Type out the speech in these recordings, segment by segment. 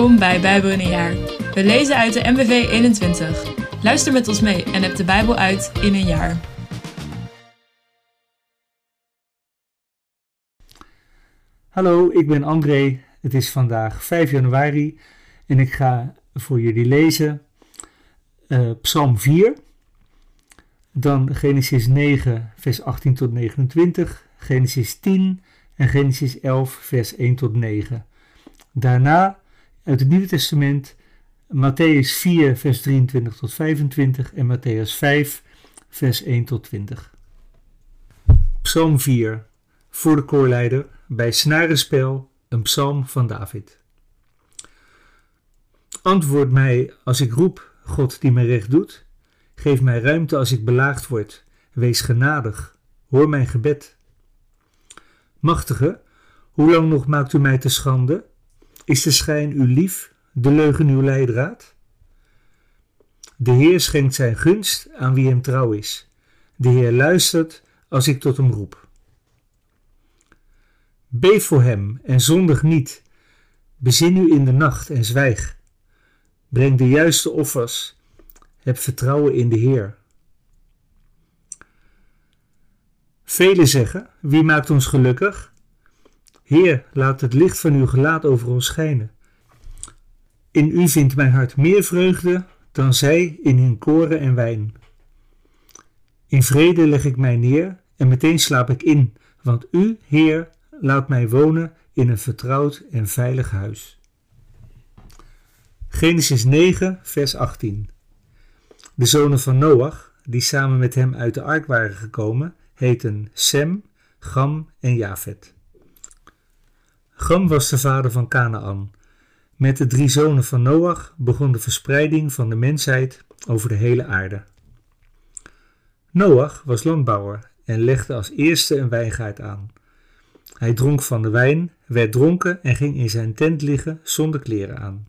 Bij Bijbel in een jaar. We lezen uit de MBV 21. Luister met ons mee en heb de Bijbel uit in een jaar. Hallo, ik ben André. Het is vandaag 5 januari en ik ga voor jullie lezen uh, Psalm 4, dan Genesis 9, vers 18 tot 29, Genesis 10 en Genesis 11, vers 1 tot 9. Daarna uit het Nieuwe Testament Matthäus 4, vers 23 tot 25 en Matthäus 5, vers 1 tot 20. Psalm 4 voor de koorleider bij snarenspel een psalm van David. Antwoord mij als ik roep, God die mij recht doet. Geef mij ruimte als ik belaagd word. Wees genadig, hoor mijn gebed. Machtige, hoe lang nog maakt u mij te schande? Is de schijn uw lief, de leugen uw leidraad? De Heer schenkt zijn gunst aan wie hem trouw is. De Heer luistert als ik tot hem roep. Beef voor hem en zondig niet. Bezin u in de nacht en zwijg. Breng de juiste offers. Heb vertrouwen in de Heer. Velen zeggen: Wie maakt ons gelukkig? Heer, laat het licht van uw gelaat over ons schijnen. In u vindt mijn hart meer vreugde dan zij in hun koren en wijn. In vrede leg ik mij neer en meteen slaap ik in, want u, Heer, laat mij wonen in een vertrouwd en veilig huis. Genesis 9, vers 18. De zonen van Noach, die samen met hem uit de ark waren gekomen, heten Sem, Gam en Jafet. Gam was de vader van Canaan. Met de drie zonen van Noach begon de verspreiding van de mensheid over de hele aarde. Noach was landbouwer en legde als eerste een wijngaard aan. Hij dronk van de wijn, werd dronken en ging in zijn tent liggen zonder kleren aan.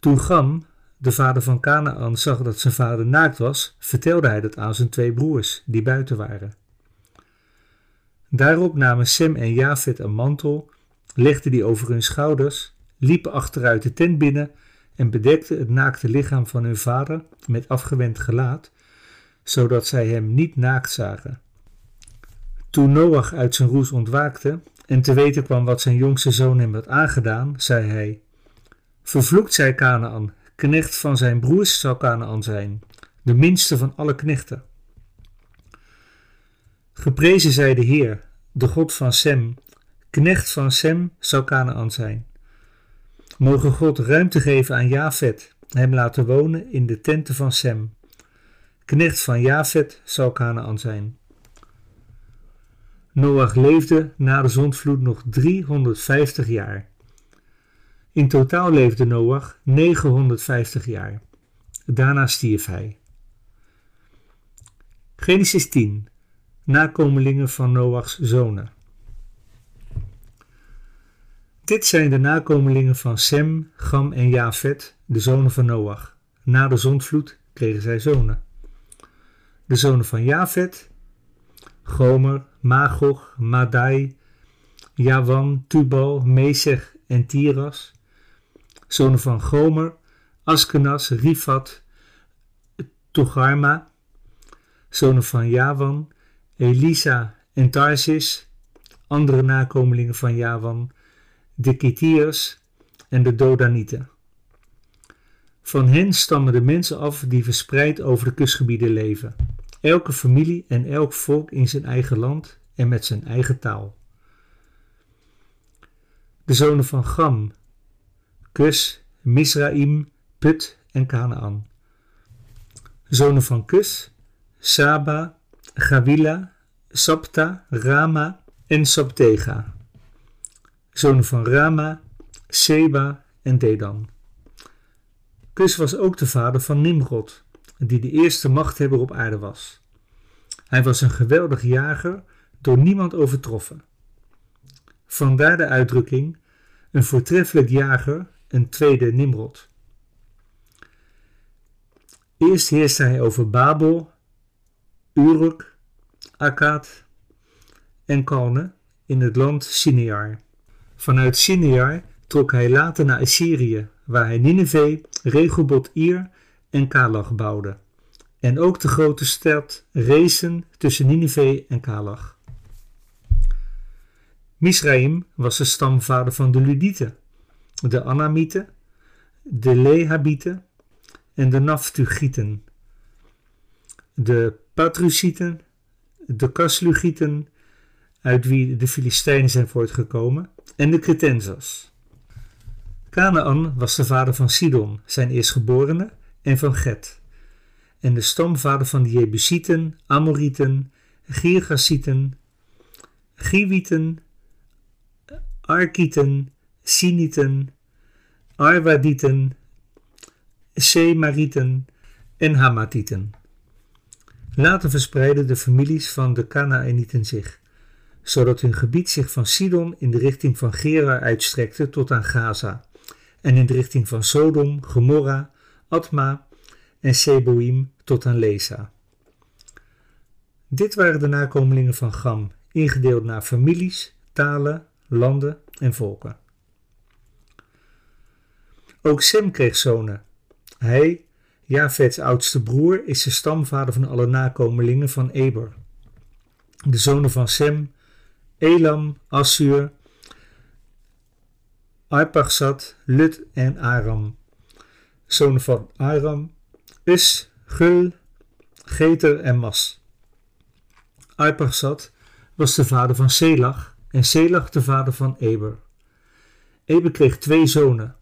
Toen Gam, de vader van Canaan, zag dat zijn vader naakt was, vertelde hij dat aan zijn twee broers, die buiten waren. Daarop namen Sem en Jafet een mantel, legden die over hun schouders, liepen achteruit de tent binnen en bedekten het naakte lichaam van hun vader met afgewend gelaat, zodat zij hem niet naakt zagen. Toen Noach uit zijn roes ontwaakte en te weten kwam wat zijn jongste zoon hem had aangedaan, zei hij: Vervloekt zij Canaan, knecht van zijn broers zal Canaan zijn, de minste van alle knechten. Geprezen zij de Heer, de God van Sem, knecht van Sem zal Canaan zijn. Mogen God ruimte geven aan Jafet, hem laten wonen in de tenten van Sem. Knecht van Jafet zal Canaan zijn. Noach leefde na de zondvloed nog 350 jaar. In totaal leefde Noach 950 jaar. Daarna stierf hij. Genesis 10. Nakomelingen van Noachs zonen. Dit zijn de nakomelingen van Sem, Gam en Jafet, de zonen van Noach. Na de zondvloed kregen zij zonen. De zonen van Jafet, Gomer, Magog, Madai, Jawan, Tubal, Mesech en Tiras. Zonen van Gomer, Askenas, Rifat, Togarma. Zonen van Jawan, Elisa en Tarsis. Andere nakomelingen van Jawan, de Kitiërs en de Dodanieten. Van hen stammen de mensen af die verspreid over de kustgebieden leven elke familie en elk volk in zijn eigen land en met zijn eigen taal. De zonen van Gam, Kus, Misraim, Put en Canaan. Zonen van Kus, Saba, Gawila, Sapta, Rama en Saptega. Zonen van Rama, Seba en Dedan. Kus was ook de vader van Nimrod, die de eerste machthebber op aarde was. Hij was een geweldig jager, door niemand overtroffen. Vandaar de uitdrukking: een voortreffelijk jager, een tweede Nimrod. Eerst heerste hij over Babel, Uruk, Akkad en Kalne in het land Sinear. Vanuit Sinear trok hij later naar Assyrië, waar hij Nineveh, Rehoboth Ir en Kalach bouwde. En ook de grote stad Resen tussen Nineveh en Kalach. Misraim was de stamvader van de Ludieten, de Anamieten, de Lehabieten en de Naftugieten, de Patrusieten, de Kaslugieten, uit wie de Filistijnen zijn voortgekomen, en de Cretensas. Canaan was de vader van Sidon, zijn eerstgeborene, en van Get, en de stamvader van de Jebusieten, Amorieten, Girgasieten, Giwieten, Arkieten, Sinieten, Arwadieten, Semarieten en Hamatieten. Later verspreidden de families van de Canaanieten zich, zodat hun gebied zich van Sidon in de richting van Gera uitstrekte tot aan Gaza, en in de richting van Sodom, Gomorra, Atma en Seboim tot aan Leza. Dit waren de nakomelingen van Gam, ingedeeld naar families, talen, landen en volken. Ook Sem kreeg zonen. Hij, Javets oudste broer, is de stamvader van alle nakomelingen van Eber. De zonen van Sem, Elam, Assur, Arpaxad, Lut en Aram. Zonen van Aram, Us, Gul, Geter en Mas. Arpaxad was de vader van Selach en Selach de vader van Eber. Eber kreeg twee zonen.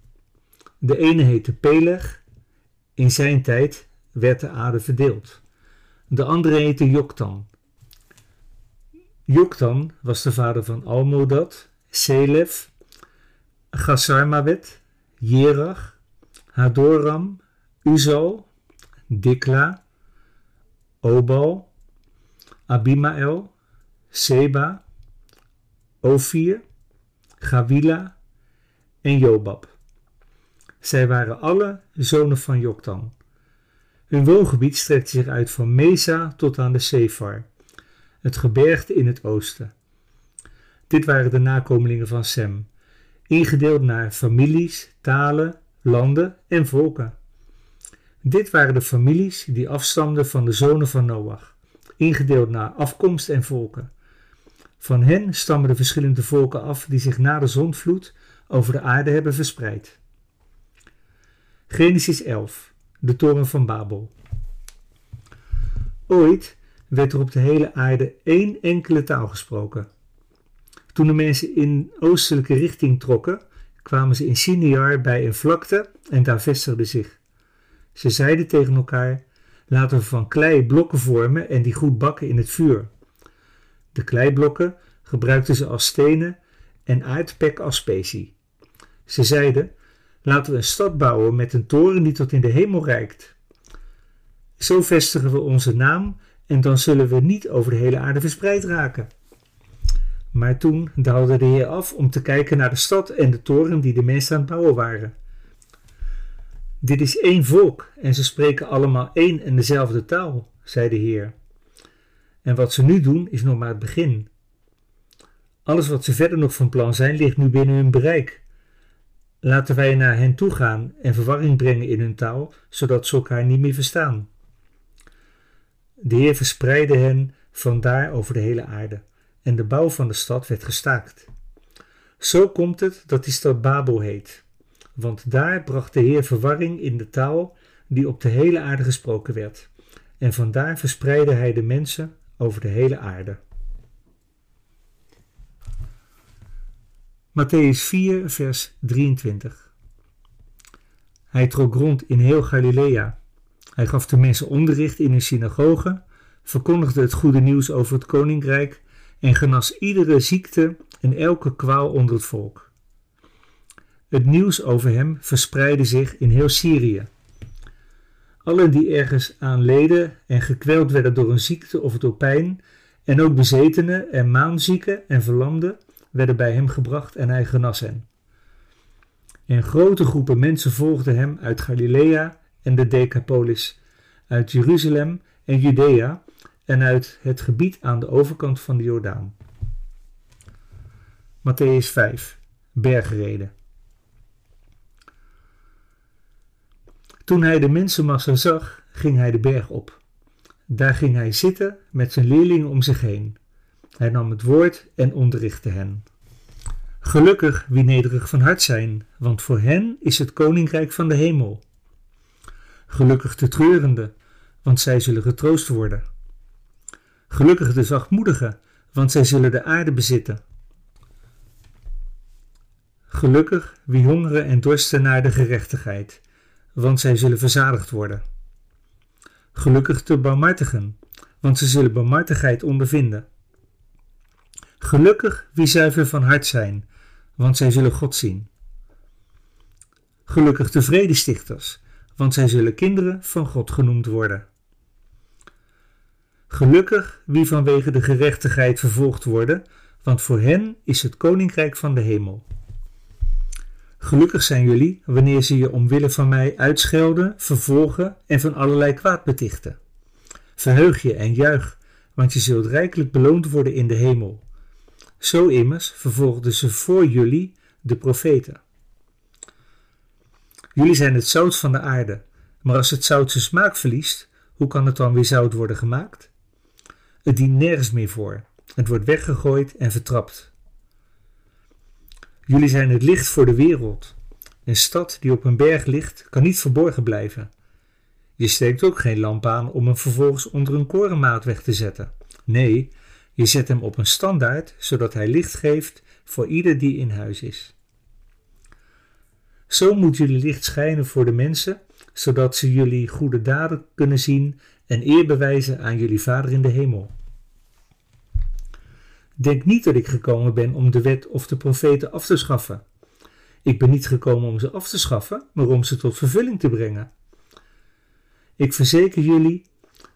De ene heette Peleg. In zijn tijd werd de aarde verdeeld. De andere heette Joktan. Joktan was de vader van Almodad, Selef, Gasarmawet, Jerach, Hadoram, Uzal, Dikla, Obal, Abimael, Seba, Ophir, Gawila en Jobab. Zij waren alle zonen van Joktan. Hun woongebied strekte zich uit van Mesa tot aan de Sefar, het gebergte in het oosten. Dit waren de nakomelingen van Sem, ingedeeld naar families, talen, landen en volken. Dit waren de families die afstamden van de zonen van Noach, ingedeeld naar afkomst en volken. Van hen stammen de verschillende volken af die zich na de zondvloed over de aarde hebben verspreid. Genesis 11, de toren van Babel. Ooit werd er op de hele aarde één enkele taal gesproken. Toen de mensen in oostelijke richting trokken, kwamen ze in Siniar bij een vlakte en daar vestigden zich. Ze zeiden tegen elkaar: Laten we van klei blokken vormen en die goed bakken in het vuur. De kleiblokken gebruikten ze als stenen en aardpek als specie. Ze zeiden: Laten we een stad bouwen met een toren die tot in de hemel reikt. Zo vestigen we onze naam en dan zullen we niet over de hele aarde verspreid raken. Maar toen daalde de Heer af om te kijken naar de stad en de toren die de mensen aan het bouwen waren. Dit is één volk en ze spreken allemaal één en dezelfde taal, zei de Heer. En wat ze nu doen is nog maar het begin. Alles wat ze verder nog van plan zijn ligt nu binnen hun bereik. Laten wij naar hen toe gaan en verwarring brengen in hun taal, zodat ze elkaar niet meer verstaan. De Heer verspreidde hen vandaar over de hele aarde, en de bouw van de stad werd gestaakt. Zo komt het dat die stad Babel heet, want daar bracht de Heer verwarring in de taal die op de hele aarde gesproken werd, en vandaar verspreidde hij de mensen over de hele aarde. Matthäus 4, vers 23. Hij trok rond in heel Galilea. Hij gaf de mensen onderricht in hun synagogen, verkondigde het goede nieuws over het koninkrijk en genas iedere ziekte en elke kwaal onder het volk. Het nieuws over hem verspreidde zich in heel Syrië. Allen die ergens aan leden en gekweld werden door een ziekte of door pijn, en ook bezetenen en maanzieken en verlamden, werden bij hem gebracht en hij genas hen. En grote groepen mensen volgden hem uit Galilea en de Decapolis, uit Jeruzalem en Judea en uit het gebied aan de overkant van de Jordaan. Matthäus 5, bergreden. Toen hij de mensenmassa zag, ging hij de berg op. Daar ging hij zitten met zijn leerlingen om zich heen. Hij nam het woord en onderrichtte hen. Gelukkig wie nederig van hart zijn, want voor hen is het koninkrijk van de hemel. Gelukkig de treurende, want zij zullen getroost worden. Gelukkig de zachtmoedigen, want zij zullen de aarde bezitten. Gelukkig wie hongeren en dorsten naar de gerechtigheid, want zij zullen verzadigd worden. Gelukkig de barmhartigen, want ze zullen barmhartigheid ondervinden. Gelukkig wie zuiver van hart zijn, want zij zullen God zien. Gelukkig de vredestichters, want zij zullen kinderen van God genoemd worden. Gelukkig wie vanwege de gerechtigheid vervolgd worden, want voor hen is het koninkrijk van de hemel. Gelukkig zijn jullie wanneer ze je omwille van mij uitschelden, vervolgen en van allerlei kwaad betichten. Verheug je en juich, want je zult rijkelijk beloond worden in de hemel. Zo immers vervolgden ze voor jullie de profeten. Jullie zijn het zout van de aarde, maar als het zout zijn smaak verliest, hoe kan het dan weer zout worden gemaakt? Het dient nergens meer voor. Het wordt weggegooid en vertrapt. Jullie zijn het licht voor de wereld. Een stad die op een berg ligt, kan niet verborgen blijven. Je steekt ook geen lamp aan om hem vervolgens onder een korenmaat weg te zetten. Nee, je zet hem op een standaard, zodat hij licht geeft voor ieder die in huis is. Zo moet jullie licht schijnen voor de mensen, zodat ze jullie goede daden kunnen zien en eer bewijzen aan jullie Vader in de hemel. Denk niet dat ik gekomen ben om de wet of de profeten af te schaffen. Ik ben niet gekomen om ze af te schaffen, maar om ze tot vervulling te brengen. Ik verzeker jullie,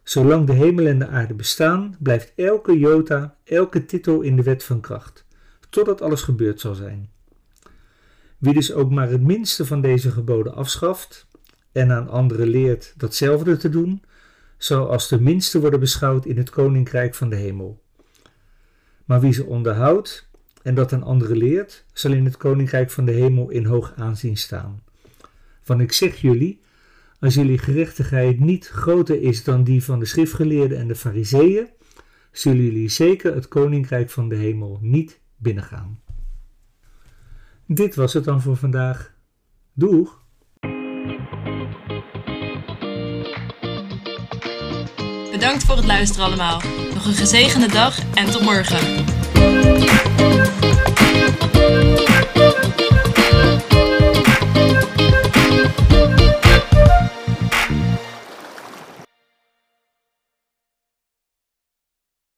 zolang de hemel en de aarde bestaan, blijft elke jota, elke titel in de wet van kracht, totdat alles gebeurd zal zijn. Wie dus ook maar het minste van deze geboden afschaft en aan anderen leert datzelfde te doen, zal als de minste worden beschouwd in het koninkrijk van de hemel. Maar wie ze onderhoudt en dat aan anderen leert, zal in het koninkrijk van de hemel in hoog aanzien staan. Want ik zeg jullie, als jullie gerechtigheid niet groter is dan die van de schriftgeleerden en de fariseeën, zullen jullie zeker het koninkrijk van de hemel niet binnengaan. Dit was het dan voor vandaag. Doeg! Bedankt voor het luisteren allemaal. Nog een gezegende dag en tot morgen.